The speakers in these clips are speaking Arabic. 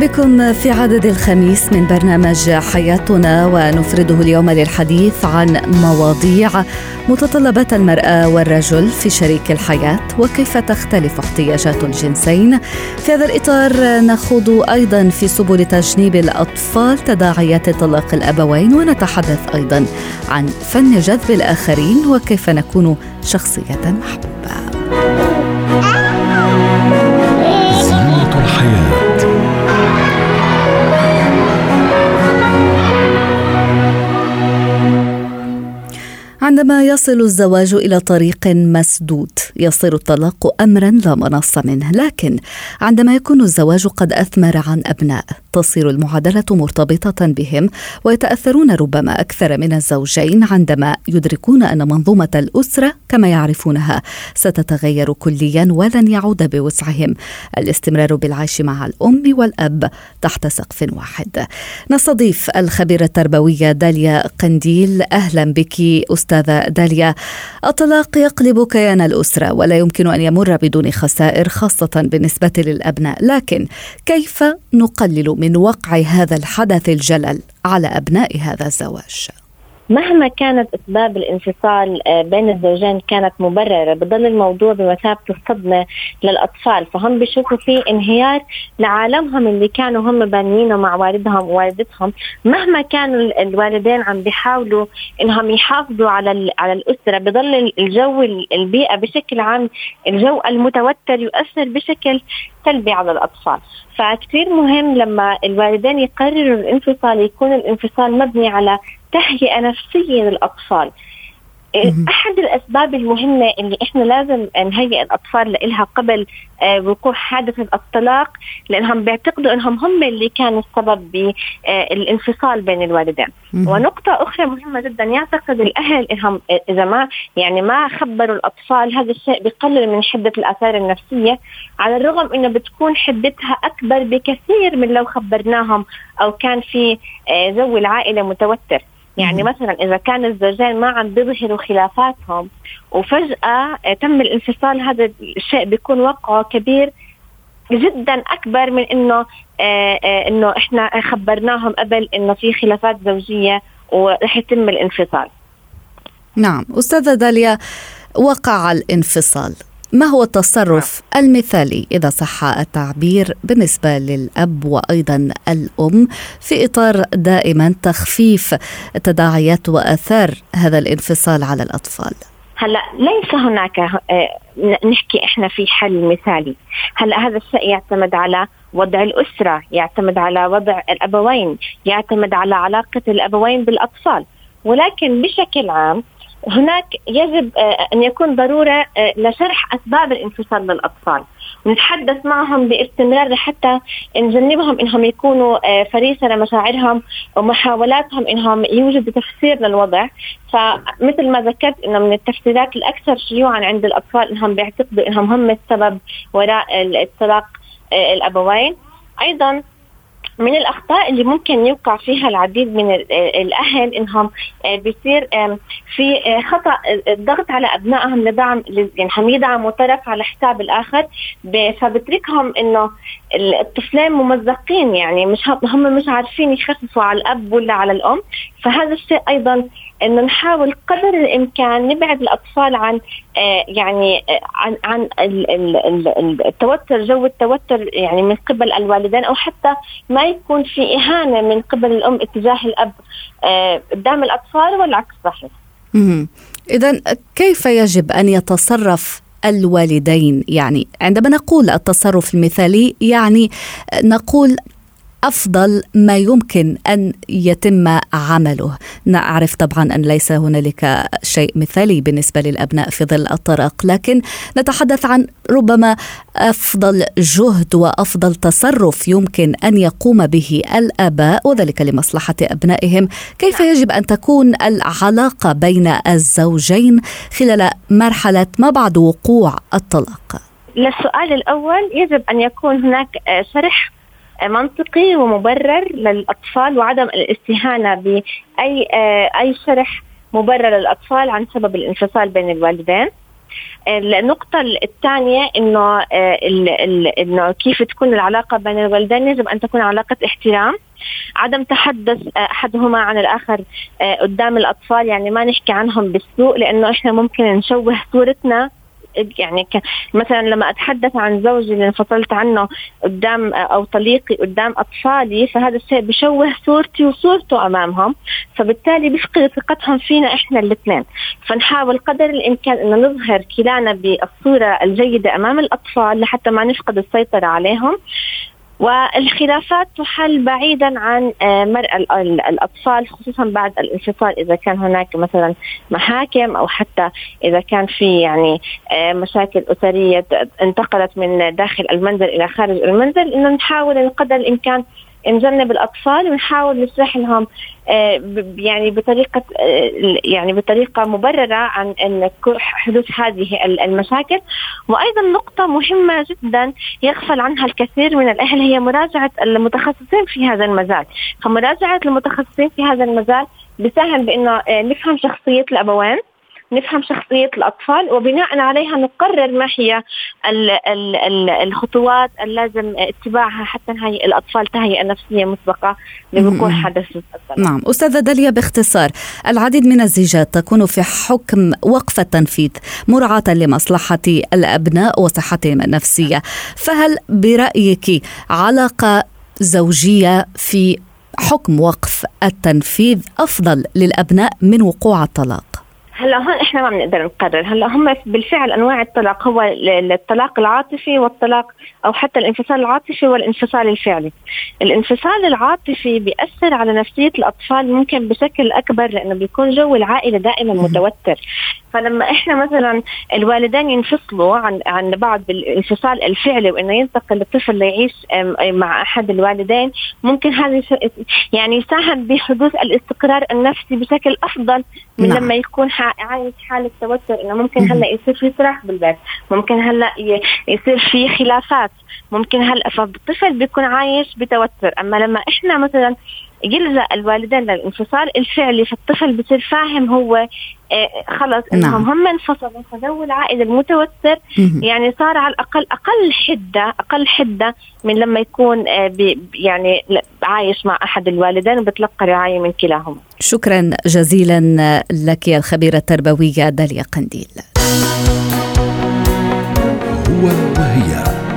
بكم في عدد الخميس من برنامج حياتنا ونفرده اليوم للحديث عن مواضيع متطلبات المرأة والرجل في شريك الحياة وكيف تختلف احتياجات الجنسين. في هذا الإطار نخوض أيضا في سبل تجنيب الأطفال تداعيات طلاق الأبوين ونتحدث أيضا عن فن جذب الآخرين وكيف نكون شخصية محبوبة. عندما يصل الزواج إلى طريق مسدود يصير الطلاق امرا لا منص منه لكن عندما يكون الزواج قد أثمر عن ابناء تصير المعادلة مرتبطة بهم ويتأثرون ربما أكثر من الزوجين عندما يدركون أن منظومة الأسرة كما يعرفونها ستتغير كليا ولن يعود بوسعهم. الاستمرار بالعيش مع الأم والأب تحت سقف واحد. نستضيف الخبيرة التربوية داليا قنديل. أهلا بك أستاذة داليا. الطلاق يقلب كيان الأسرة ولا يمكن أن يمر بدون خسائر خاصة بالنسبة للأبناء. لكن كيف نقلل من وقع هذا الحدث الجلل على أبناء هذا الزواج. مهما كانت أسباب الانفصال آه، بين الزوجين كانت مبررة بضل الموضوع بمثابه الصدمه للأطفال. فهم بيشوفوا في انهيار لعالمهم اللي كانوا هم بانيينه مع والدهم ووالدتهم. مهما كانوا الوالدين عم بيحاولوا إنهم يحافظوا على على الأسرة بضل الجو البيئة بشكل عام الجو المتوتر يؤثر بشكل سلبي على الأطفال. فكثير مهم لما الوالدين يقرروا الانفصال يكون الانفصال مبني على تهيئة نفسية للأطفال. أحد الأسباب المهمة اللي إحنا لازم نهيئ الأطفال لها قبل آه، وقوع حادثه الطلاق لأنهم بيعتقدوا إنهم هم اللي كانوا السبب بالانفصال بين الوالدين. ونقطة أخرى مهمة جدا يعتقد الأهل إنهم إذا ما يعني ما خبروا الأطفال هذا الشيء بقلل من حدة الآثار النفسية على الرغم إنه بتكون حدتها أكبر بكثير من لو خبرناهم أو كان في آه، جو العائلة متوتر. يعني مثلا إذا كان الزوجين ما عم بيظهروا خلافاتهم وفجأة تم الانفصال هذا الشيء بيكون وقعه كبير جدا أكبر من إنه آه، آه، إنه إحنا خبرناهم قبل إنه في خلافات زوجية ورح يتم الانفصال. نعم. أستاذة داليا وقع الانفصال. ما هو التصرف المثالي إذا صح التعبير بالنسبة للأب وأيضا الأم في إطار دائما تخفيف تداعيات وأثار هذا الانفصال على الأطفال؟ هلا ليس هناك آه، نحكي إحنا في حل مثالي. هلا هذا الشيء يعتمد على وضع الأسرة يعتمد على وضع الأبوين يعتمد على علاقة الأبوين بالأطفال. ولكن بشكل عام هناك يجب آه، أن يكون ضرورة آه، لشرح أسباب الانفصال للأطفال. ونتحدث معهم باستمرار لحتى نجنبهم إنهم يكونوا آه، فريسة لمشاعرهم ومحاولاتهم إنهم يوجدوا تفسير للوضع. فمثل ما ذكرت إنه من التفسيرات الأكثر شيوعا عند الأطفال إنهم بيعتقدوا إنهم هم السبب وراء الطلاق الأبوين. أيضا من الأخطاء اللي ممكن يوقع فيها العديد من الأهل إنهم آه، بيصير في آه، خطأ الضغط على أبنائهم لدعم يعني هم يدعموا طرف على حساب الآخر فبتركهم إنه الطفلين ممزقين يعني مش هم مش عارفين يخففوا على الأب ولا على الأم فهذا الشيء أيضا إنه نحاول قدر الإمكان نبعد الأطفال عن آه يعني آه عن عن التوتر جو التوتر يعني من قبل الوالدين أو حتى ما يكون في إهانة من قبل الأم اتجاه الأب. آه قدام الأطفال والعكس صحيح. اذا كيف يجب أن يتصرف الوالدين؟ يعني عندما نقول التصرف المثالي يعني نقول أفضل ما يمكن أن يتم عمله. نعرف طبعا أن ليس هنالك شيء مثالي بالنسبة للأبناء في ظل الطرق لكن نتحدث عن ربما أفضل جهد وأفضل تصرف يمكن أن يقوم به الآباء وذلك لمصلحة أبنائهم. كيف يجب أن تكون العلاقة بين الزوجين خلال مرحلة ما بعد وقوع الطلاق؟ للسؤال الأول يجب أن يكون هناك شرح منطقي ومبرر للأطفال وعدم الاستهانة بأي أي شرح مبرر للأطفال عن سبب الانفصال بين الوالدين. النقطة الثانية إنه إنه كيف تكون العلاقة بين الوالدين؟ يجب أن تكون علاقة احترام. عدم تحدث أحدهما عن الآخر قدام الأطفال يعني ما نحكي عنهم بالسوء لأنه إحنا ممكن نشوه صورتنا يعني مثلا لما أتحدث عن زوجي اللي انفصلت عنه قدام أو طليقي قدام أطفالي فهذا الشيء بشوه صورتي وصورته أمامهم فبالتالي بيفقد ثقتهم فينا إحنا الاثنين. فنحاول قدر الإمكان إنه نظهر كلانا بالصورة الجيدة أمام الأطفال لحتى ما نفقد السيطرة عليهم. والخلافات تحل بعيدا عن آه، مرء الأطفال خصوصا بعد الانفصال إذا كان هناك مثلا محاكم أو حتى إذا كان في يعني آه، مشاكل أسرية انتقلت من داخل المنزل إلى خارج المنزل إنه نحاول قدر الإمكان نجنب الاطفال ونحاول نشرح لهم آه، يعني بطريقة آه، يعني بطريقة مبررة عن إن حدوث هذه المشاكل. وأيضا نقطة مهمة جدا يغفل عنها الكثير من الأهل هي مراجعة المتخصصين في هذا المجال. فمراجعة المتخصصين في هذا المجال بساهم بإنه آه، نفهم شخصية الأبوين. نفهم شخصية الأطفال وبناء عليها نقرر ما هي ال ال ال الخطوات اللازم اتباعها حتى نهيئ الأطفال تهيئة نفسية مسبقة لوقوع حدث نعم. أستاذة داليا باختصار العديد من الزيجات تكون في حكم وقف التنفيذ مراعاة لمصلحة الأبناء وصحتهم النفسية. فهل برأيك علاقة زوجية في حكم وقف التنفيذ أفضل للأبناء من وقوع الطلاق؟ هلا هون إحنا ما بنقدر نقرر. هلا هم بالفعل أنواع الطلاق هو الطلاق العاطفي والطلاق أو حتى الانفصال العاطفي والانفصال الفعلي. الانفصال العاطفي بيأثر على نفسية الأطفال ممكن بشكل أكبر لأنه بيكون جو العائلة دائما متوتر. فلما إحنا مثلا الوالدين ينفصلوا عن عن بعض بالانفصال الفعلي وإنه ينتقل الطفل ليعيش مع أحد الوالدين ممكن هذا يعني يساهم بحدوث الاستقرار النفسي بشكل أفضل من نعم. لما يكون عايش حالة توتر إنه ممكن هلأ يصير في صراخ بالبيت ممكن هلأ يصير في خلافات ممكن هلأ فالطفل بيكون عايش بتوتر. أما لما إحنا مثلا يلجا الوالدين للانفصال الفعلي فالطفل بصير فاهم هو آه خلص انهم نعم. هم انفصلوا فجو العائله المتوتر يعني صار على الأقل أقل حدة أقل حدة من لما يكون آه يعني عايش مع أحد الوالدين وبتلقى رعاية من كلاهما. شكرا جزيلا لك الخبيرة التربوية داليا قنديل. هو وهي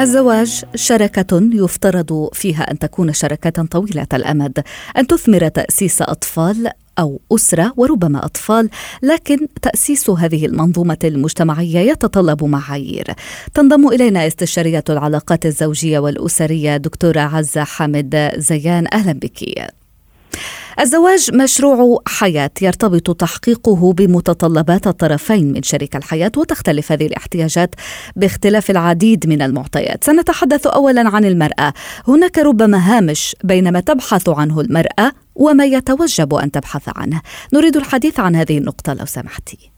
الزواج شركة يفترض فيها أن تكون شركة طويلة الأمد، أن تثمر تأسيس أطفال أو أسرة وربما أطفال، لكن تأسيس هذه المنظومة المجتمعية يتطلب معايير. تنضم إلينا استشارية العلاقات الزوجية والأسرية دكتورة عزة حامد زيان، أهلا بك. الزواج مشروع حياة يرتبط تحقيقه بمتطلبات الطرفين من شريك الحياة وتختلف هذه الاحتياجات باختلاف العديد من المعطيات. سنتحدث أولا عن المرأة. هناك ربما هامش بين ما تبحث عنه المرأة وما يتوجب أن تبحث عنه. نريد الحديث عن هذه النقطة لو سمحتي.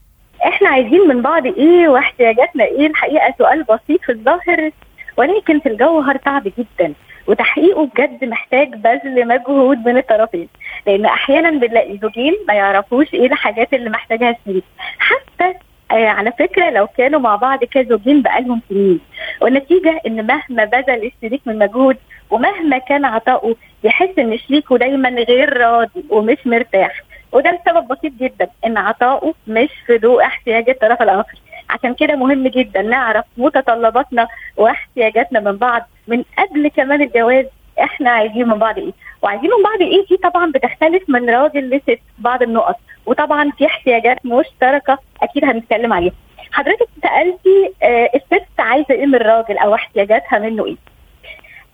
إحنا عايزين من بعض إيه واحتياجاتنا إيه؟ الحقيقة سؤال بسيط في الظاهر ولكن في الجوهر صعب جدا. وتحقيقه بجد محتاج بذل مجهود من الطرفين. لأن أحيانا بنلاقي زوجين ما يعرفوش إيه الحاجات اللي محتاجها الشريك حتى آه على فكرة لو كانوا مع بعض كزوجين بقالهم سنين والنتيجة إن مهما بذل الشريك من مجهود ومهما كان عطاؤه يحس إن شريكه دايما غير راضي ومش مرتاح. وده لسبب بسيط جدا إن عطاؤه مش في ضوء احتياج الطرف الآخر. عشان كده مهم جدا نعرف متطلباتنا واحتياجاتنا من بعض من قبل كمان الجواز إحنا عايزين من بعض إيه. وعايزين من بعض إيه؟ دي طبعا بتختلف من راجل لست بعض النقط. وطبعا في احتياجات مشتركة أكيد هنتكلم عليها. حضرتك سألتي آه الست عايزة إيه من الراجل أو احتياجاتها منه إيه؟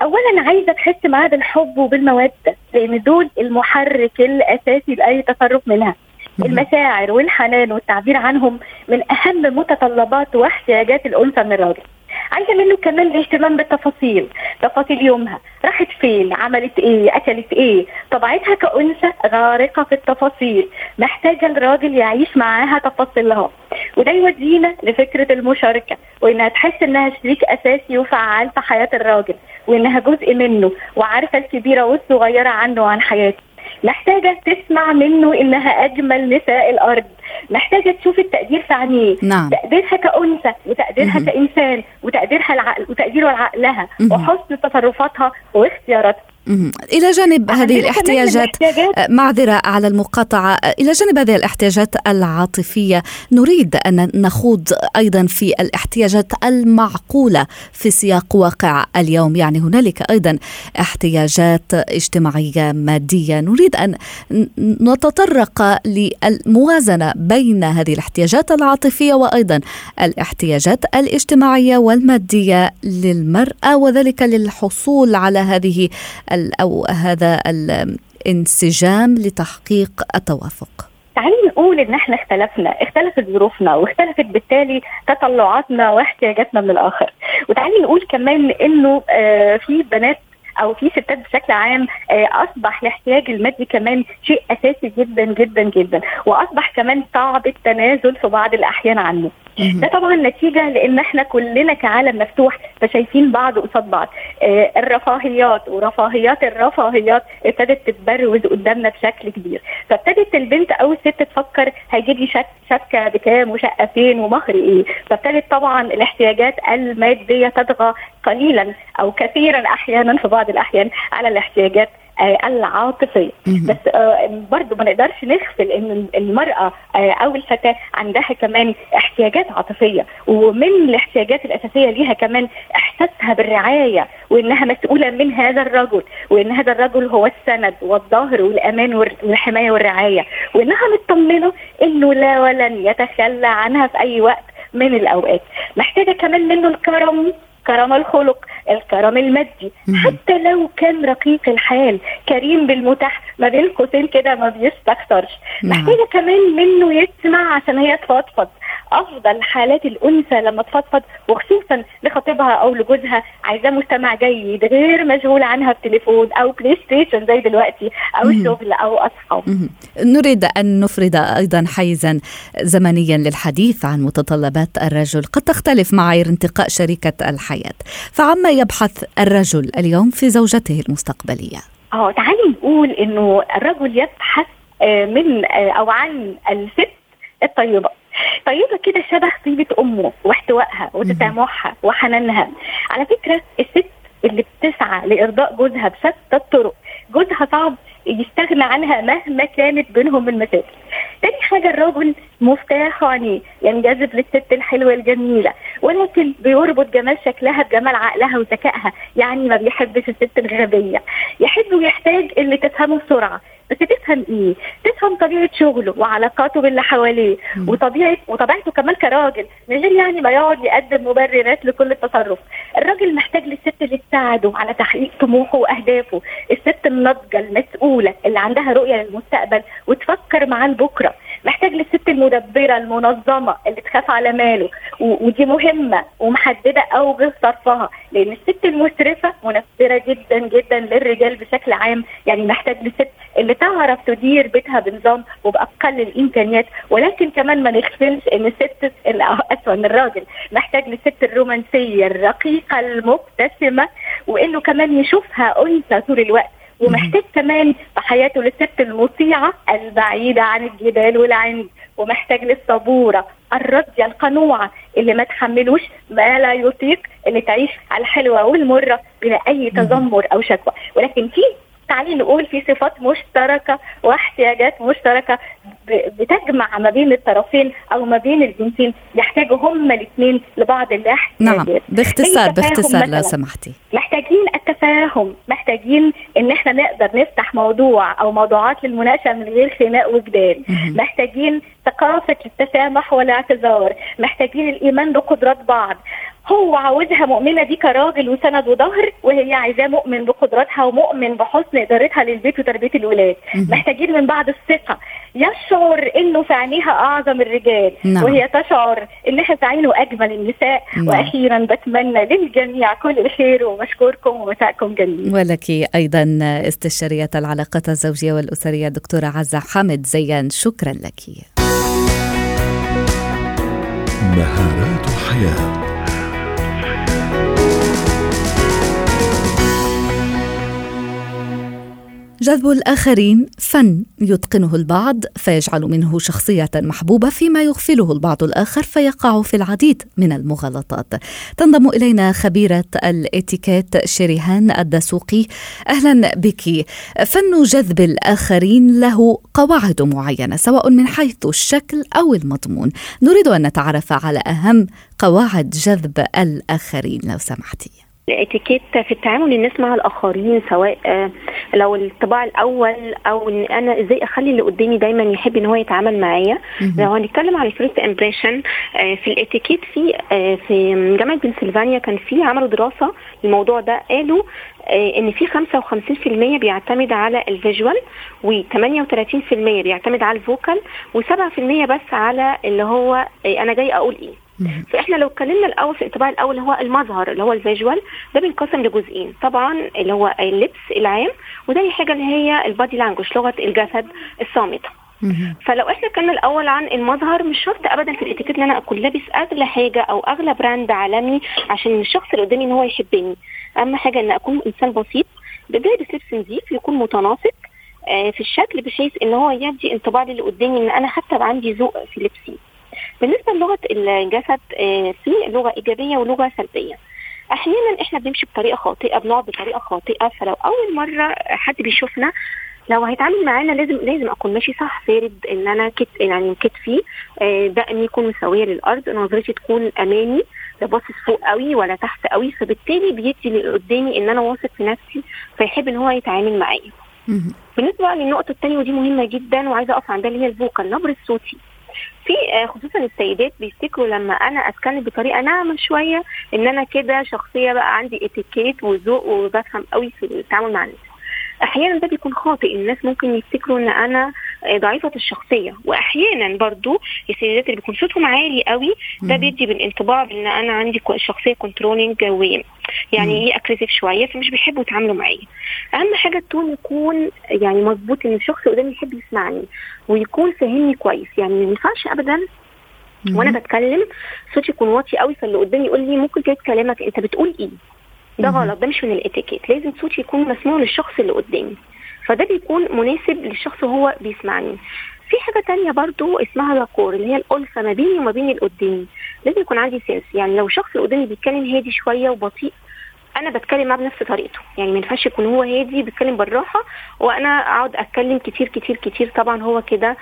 اولا عايزة تحس معاه بالحب وبالمودة لأن دول المحرك الأساسي لأي تصرف منها. المشاعر والحنان والتعبير عنهم من أهم متطلبات واحتياجات الأنثى من الراجل عايزة منه كمان الاهتمام بالتفاصيل تفاصيل يومها. راحت فين؟ عملت إيه؟ أكلت إيه؟ طبيعتها كأنثى غارقة في التفاصيل. محتاجة الراجل يعيش معاها تفاصيلها. وده يودينا لفكرة المشاركة وإنها تحس إنها شريك أساسي وفعال في حياة الراجل وإنها جزء منه وعارفة الكبيرة والصغيرة عنه وعن حياته. محتاجة تسمع منه إنها أجمل نساء الأرض محتاجة تشوف التقدير في عينيه نعم. تقديرها كأنثى وتقديرها مهم. كإنسان وتقديرها العقل وتقديره لعقلها. وحسن تصرفاتها واختياراتها. إلى جانب هذه الاحتياجات معذرة على المقاطعة إلى جانب هذه الاحتياجات العاطفية نريد أن نخوض أيضا في الاحتياجات المعقولة في سياق واقع اليوم. يعني هنالك أيضا احتياجات اجتماعية مادية. نريد أن نتطرق للموازنة بين هذه الاحتياجات العاطفية وأيضا الاحتياجات الاجتماعية والمادية للمرأة وذلك للحصول على هذه أو هذا الانسجام لتحقيق التوافق. تعالي نقول إن إحنا اختلفنا اختلفت ظروفنا واختلفت بالتالي تطلعاتنا واحتياجاتنا من الآخر. وتعالي نقول كمان إنه آه في بنات أو في ستات بشكل عام آه، أصبح الاحتياج المادي كمان شيء أساسي جدا جدا جدا. وأصبح كمان صعب التنازل في بعض الأحيان عنه. ده طبعا نتيجة لأن إحنا كلنا كعالم مفتوح فشايفين بعض قصاد بعض. آه الرفاهيات ورفاهيات الرفاهيات ابتدت تتبروز قدامنا بشكل كبير. فابتدت البنت أو الست تفكر هيجيب شك شبكة بكام وشقة فين ومهر إيه. فابتدت طبعا الاحتياجات المادية تطغى قليلا أو كثيرا أحيانا في بعض الأحيان على الاحتياجات العاطفيه مهم. بس آه، برضو ما نقدرش نغفل إن المرأة آه، أو الفتاه عندها كمان احتياجات عاطفية ومن الاحتياجات الأساسية ليها كمان إحساسها بالرعاية وإنها مسؤولة من هذا الرجل وإن هذا الرجل هو السند والظهر والأمان والحماية والرعاية. وإنها مطمنة إنه لا ولن يتخلى عنها في أي وقت من الأوقات. محتاجة كمان منه الكرم. كرم الخلق الكرم المادي. حتى لو كان رقيق الحال كريم بالمتاح ما بين قوسين كده ما بيستكثرش. محتاجة كمان منه يسمع عشان هي تفضفض أفضل حالات الأنثى لما تفضفض وخصوصا لخطيبها أو لجوزها. عايزاه مستمع جيد غير مشغول عنها بتليفون أو PlayStation زي دلوقتي أو. شغل أو أصحاب. نريد أن نفرد أيضا حيزا زمنيا للحديث عن متطلبات الرجل. قد تختلف معايير انتقاء شريكة الحياة. فعما يبحث الرجل اليوم في زوجته المستقبلية؟ آه تعالي نقول إنه الرجل يبحث آه، من آه، أو عن الست الطيبة. طيبة كده شبه طيبة أمه واحتوائها وتسامحها وحنانها. على فكرة الست اللي بتسعى لإرضاء جوزها بشتى الطرق جوزها صعب يستغنى عنها مهما كانت بينهم من مشاكل تاني حاجة الرجل مفتاح عينيه ينجذب للست الحلوة الجميلة ولكن بيربط جمال شكلها بجمال عقلها وذكائها يعني ما بيحبش الست الغبية. يحب ويحتاج اللي تفهمه بسرعة. بس تفهم إيه؟ تفهم طبيعة شغله وعلاقاته باللي حواليه مم. وطبيعة وطبيعته كمان كراجل من غير يعني ما يقعد يقدم مبررات لكل التصرف. الراجل محتاج للست اللي تساعده على تحقيق طموحه وأهدافه. الست الناضجة المسؤولة اللي عندها رؤية للمستقبل وتفكر معاه لبكرة. محتاج للست المدبرة المنظمة اللي تخاف على ماله. ودي مهمة ومحددة أوجه صرفها لأن الست المسرفة منفرة جدا جدا للرجال بشكل عام. يعني محتاج للست اللي تعرف تدير بيتها بنظام وبأقل الإمكانيات ولكن كمان ما نغفلش إن الست أسوأ إن الراجل. محتاج للست الرومانسية الرقيقة المبتسمة وإنه كمان يشوفها أنثى طول الوقت. ومحتاج كمان في حياته للست المطيعة البعيدة عن الجدال والعند. ومحتاج للصبورة الراضية القنوعة اللي ما تحملوش ما لا يطيق اللي تعيش على الحلوة والمرة بلا أي تذمر أو شكوى. ولكن في تعالي نقول في صفات مشتركة واحتياجات مشتركة ب- بتجمع ما بين الطرفين أو ما بين الجنسين. يحتاجوا هما الاثنين لبعض الاحتياجات. نعم باختصار باختصار لو. سمحتي. محتاجين التفاهم محتاجين إن إحنا نقدر نفتح موضوع أو موضوعات للمناقشة من غير خناق وجدال. محتاجين ثقافة التسامح والاعتذار. محتاجين الإيمان بقدرات بعض. هو عاوزها مؤمنة بيه كراجل وسند وظهر وهي عايزاه مؤمن بقدراتها ومؤمن بحسن إدارتها للبيت وتربية الولاد. محتاجين من بعض الثقة. يشعر إنه في عينيها أعظم الرجال. نعم. وهي تشعر انها في عينه أجمل النساء. نعم. وأخيرا بتمنى للجميع كل الخير وبشكركم ومساءكم جميل. ولك أيضا استشارية العلاقات الزوجية والأسرية دكتورة عزة حامد زيان. شكرا لك. مهارات الحياة. جذب الآخرين فن يتقنه البعض فيجعل منه شخصية محبوبة فيما يغفله البعض الآخر فيقع في العديد من المغالطات. تنضم إلينا خبيرة الإتيكيت شريهان الدسوقي. أهلا بك. فن جذب الآخرين له قواعد معينة سواء من حيث الشكل أو المضمون. نريد أن نتعرف على أهم قواعد جذب الآخرين لو سمحتي. الاتيكيت في التعامل الناس مع الآخرين سواء آه، لو الطباع الأول أو إن أنا إزاي أخلي اللي قدامي دايما يحب إن هو يتعامل معايا. لو هنتكلم على ال first impression في الإتيكيت في آه، في جامعة بنسلفانيا كان في عملوا دراسة الموضوع ده قالوا آه، إن في 55% بيعتمد على ال visual و38% بيعتمد على ال vocal و7% بس على اللي هو أنا جاي أقول إيه. فإحنا لو اتكلمنا الأول في الانطباع الأول اللي هو المظهر اللي هو ال visual ده بينقسم لجزئين. طبعا اللي هو اللبس العام وتاني حاجة اللي هي ال body language لغة الجسد الصامته فلو إحنا اتكلمنا الأول عن المظهر مش شرط ابدا في الاتيكيت إن أنا أكون لابس أغلى حاجة أو أغلى brand عالمي عشان الشخص اللي قدامي إن هو يحبني. أهم حاجة إن أكون إنسان بسيط بلبس لبس نظيف يكون متناسق آه، في الشكل بحيث إن هو يدي انطباع للي قدامي إن أنا حتى عندي ذوق في لبسي. بالنسبة للغة الجسد آه، في لغة إيجابية ولغة سلبية. أحيانا إحنا بنمشي بطريقة خاطئة بنقعد بطريقة خاطئة فلو أول مرة حد بيشوفنا لو هيتعامل معانا لازم لازم أكون ماشي صح فارد إن أنا كت يعني كتفي آه، دقني يكون مساوية للأرض نظرتي تكون أمامي لا باصص فوق قوي ولا تحت قوي. فبالتالي بيدي اللي قدامي إن أنا واثق في نفسي فيحب إن هو يتعامل معايا. بالنسبة للنقطة الثانية ودي مهمة جدا وعايزة أقف عندها اللي هي الفوكال نبرة صوتي. في آه، خصوصا السيدات بيفتكروا لما أنا أتكلم بطريقة ناعمة شوية إن أنا كده شخصية بقى عندي اتيكيت وذوق وبفهم قوي في التعامل مع الناس. أحيانا ده بيكون خاطئ الناس ممكن يفتكروا إن أنا آه، ضعيفة الشخصية. وأحيانا برضو السيدات اللي بيكون صوتهم عالي قوي ده بيدي بالانطباع بإن أنا عندي شخصية controlling ويعني إيه aggressive شوية فمش بيحبوا يتعاملوا معايا. أهم حاجة ال tone يكون يعني مظبوط إن الشخص اللي قدامي يحب يسمعني ويكون فاهمني كويس. يعني ما ينفعش ابدا وأنا بتكلم صوتي يكون واطي قوي فاللي قدامي يقول لي ممكن كده كلامك أنت بتقول إيه؟ ده غلط ده مش من الاتيكيت لازم صوتي يكون مسموع للشخص اللي قدامي. فده بيكون مناسب للشخص وهو بيسمعني. في حاجة تانية برضو اسمها لاكور اللي هي الألفة ما بيني وما بين اللي قدامي لازم يكون عندي سنس يعني لو الشخص اللي قدامي بيتكلم هادي شوية وبطيء أنا بتكلم معاه بنفس طريقته. يعني ما ينفعش يكون هو هادي بيتكلم بالراحة وأنا أقعد أتكلم كتير كتير كتير. طبعا هو كده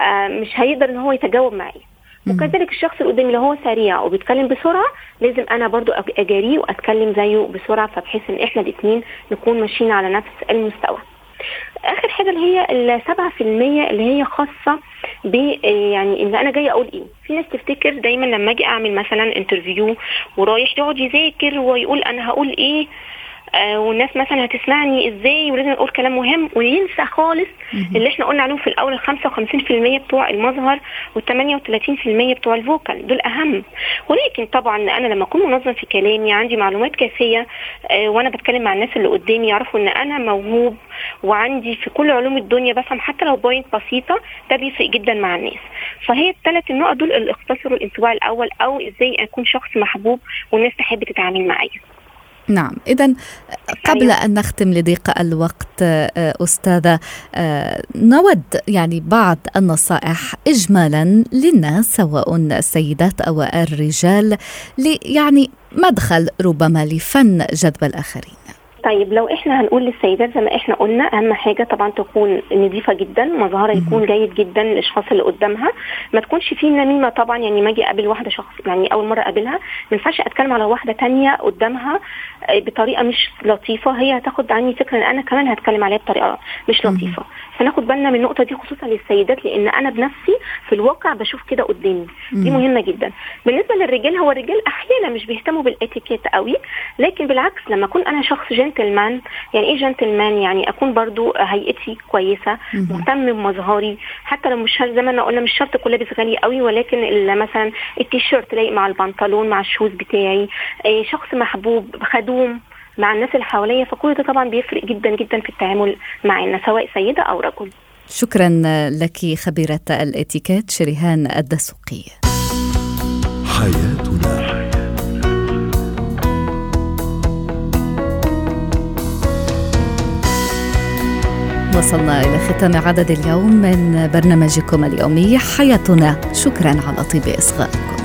آه، مش هيقدر إن هو يتجاوب معايا. وكذلك الشخص اللي قدامي لو هو سريع وبيتكلم بسرعة لازم أنا برضو أجاريه وأتكلم زيه بسرعة فبحيث إن إحنا الاثنين نكون ماشيين على نفس المستوى. آخر حاجة اللي هي في المية اللي هي خاصة ب يعني إن أنا جاية أقول إيه. في ناس تفتكر دايما لما أجي أعمل مثلا انترفيو ورايح يقعد يذاكر ويقول أنا هقول إيه آه والناس مثلا هتسمعني إزاي ولازم أقول كلام مهم وينسى خالص اللي إحنا قلنا عليهم في الأول ال 55% بتوع المظهر وال 38% بتوع ال vocal دول أهم. ولكن طبعا أنا لما أكون منظم في كلامي عندي معلومات كافية آه وأنا بتكلم مع الناس اللي قدامي يعرفوا إن أنا موهوب وعندي في كل علوم الدنيا بفهم حتى لو point بسيطة ده بيفرق جدا مع الناس. فهي الثلاث النقط دول اللي اختصروا الانطباع الأول أو إزاي أكون شخص محبوب والناس تحب تتعامل معايا. نعم إذا قبل أيوة. أن نختم لضيق الوقت آه، أستاذة آه، نود يعني بعض النصائح إجمالا للناس سواء السيدات أو الرجال يعني مدخل ربما لفن جذب الآخرين طيب لو إحنا هنقول للسيدات زي ما إحنا قلنا أهم حاجة طبعا تكون نظيفة جدا مظهرها يكون جيد جدا للأشخاص اللي قدامها. ما تكونش فيه نميمة طبعا يعني ما أجي أقابل واحدة شخص يعني أول مرة أقابلها. ما ينفعش أتكلم على واحدة تانية قدامها آه، بطريقة مش لطيفة. هي هتاخد عني فكرة إن أنا كمان هتكلم عليها بطريقة مش لطيفة. فناخد بالنا من النقطة دي خصوصا للسيدات لأن أنا بنفسي في الواقع بشوف كده قدامي. دي مهمة جدا. بالنسبة للرجال هو الرجال أحيانا مش بيهتموا بالإتيكيت قوي لكن بالعكس لما أكون أنا شخص جنتلمان يعني إيه جنتلمان يعني أكون برضو هيئتي كويسة مهتم بمظهري. حتى لو مش زي ما أنا قلنا مش شرط كل لابس غالي قوي ولكن ال- مثلا التيشيرت لايق مع البنطلون مع الشوز بتاعي. إيه شخص محبوب خدوم مع الناس اللي حواليا. فكل ده طبعا بيفرق جدا جدا في التعامل معنا سواء سيدة أو رجل. شكرا لك خبيرة الاتيكيت شريهان الدسوقي. حياتنا وصلنا إلى ختام عدد اليوم من برنامجكم اليومي. حياتنا. شكرا على طيب إصغائكم.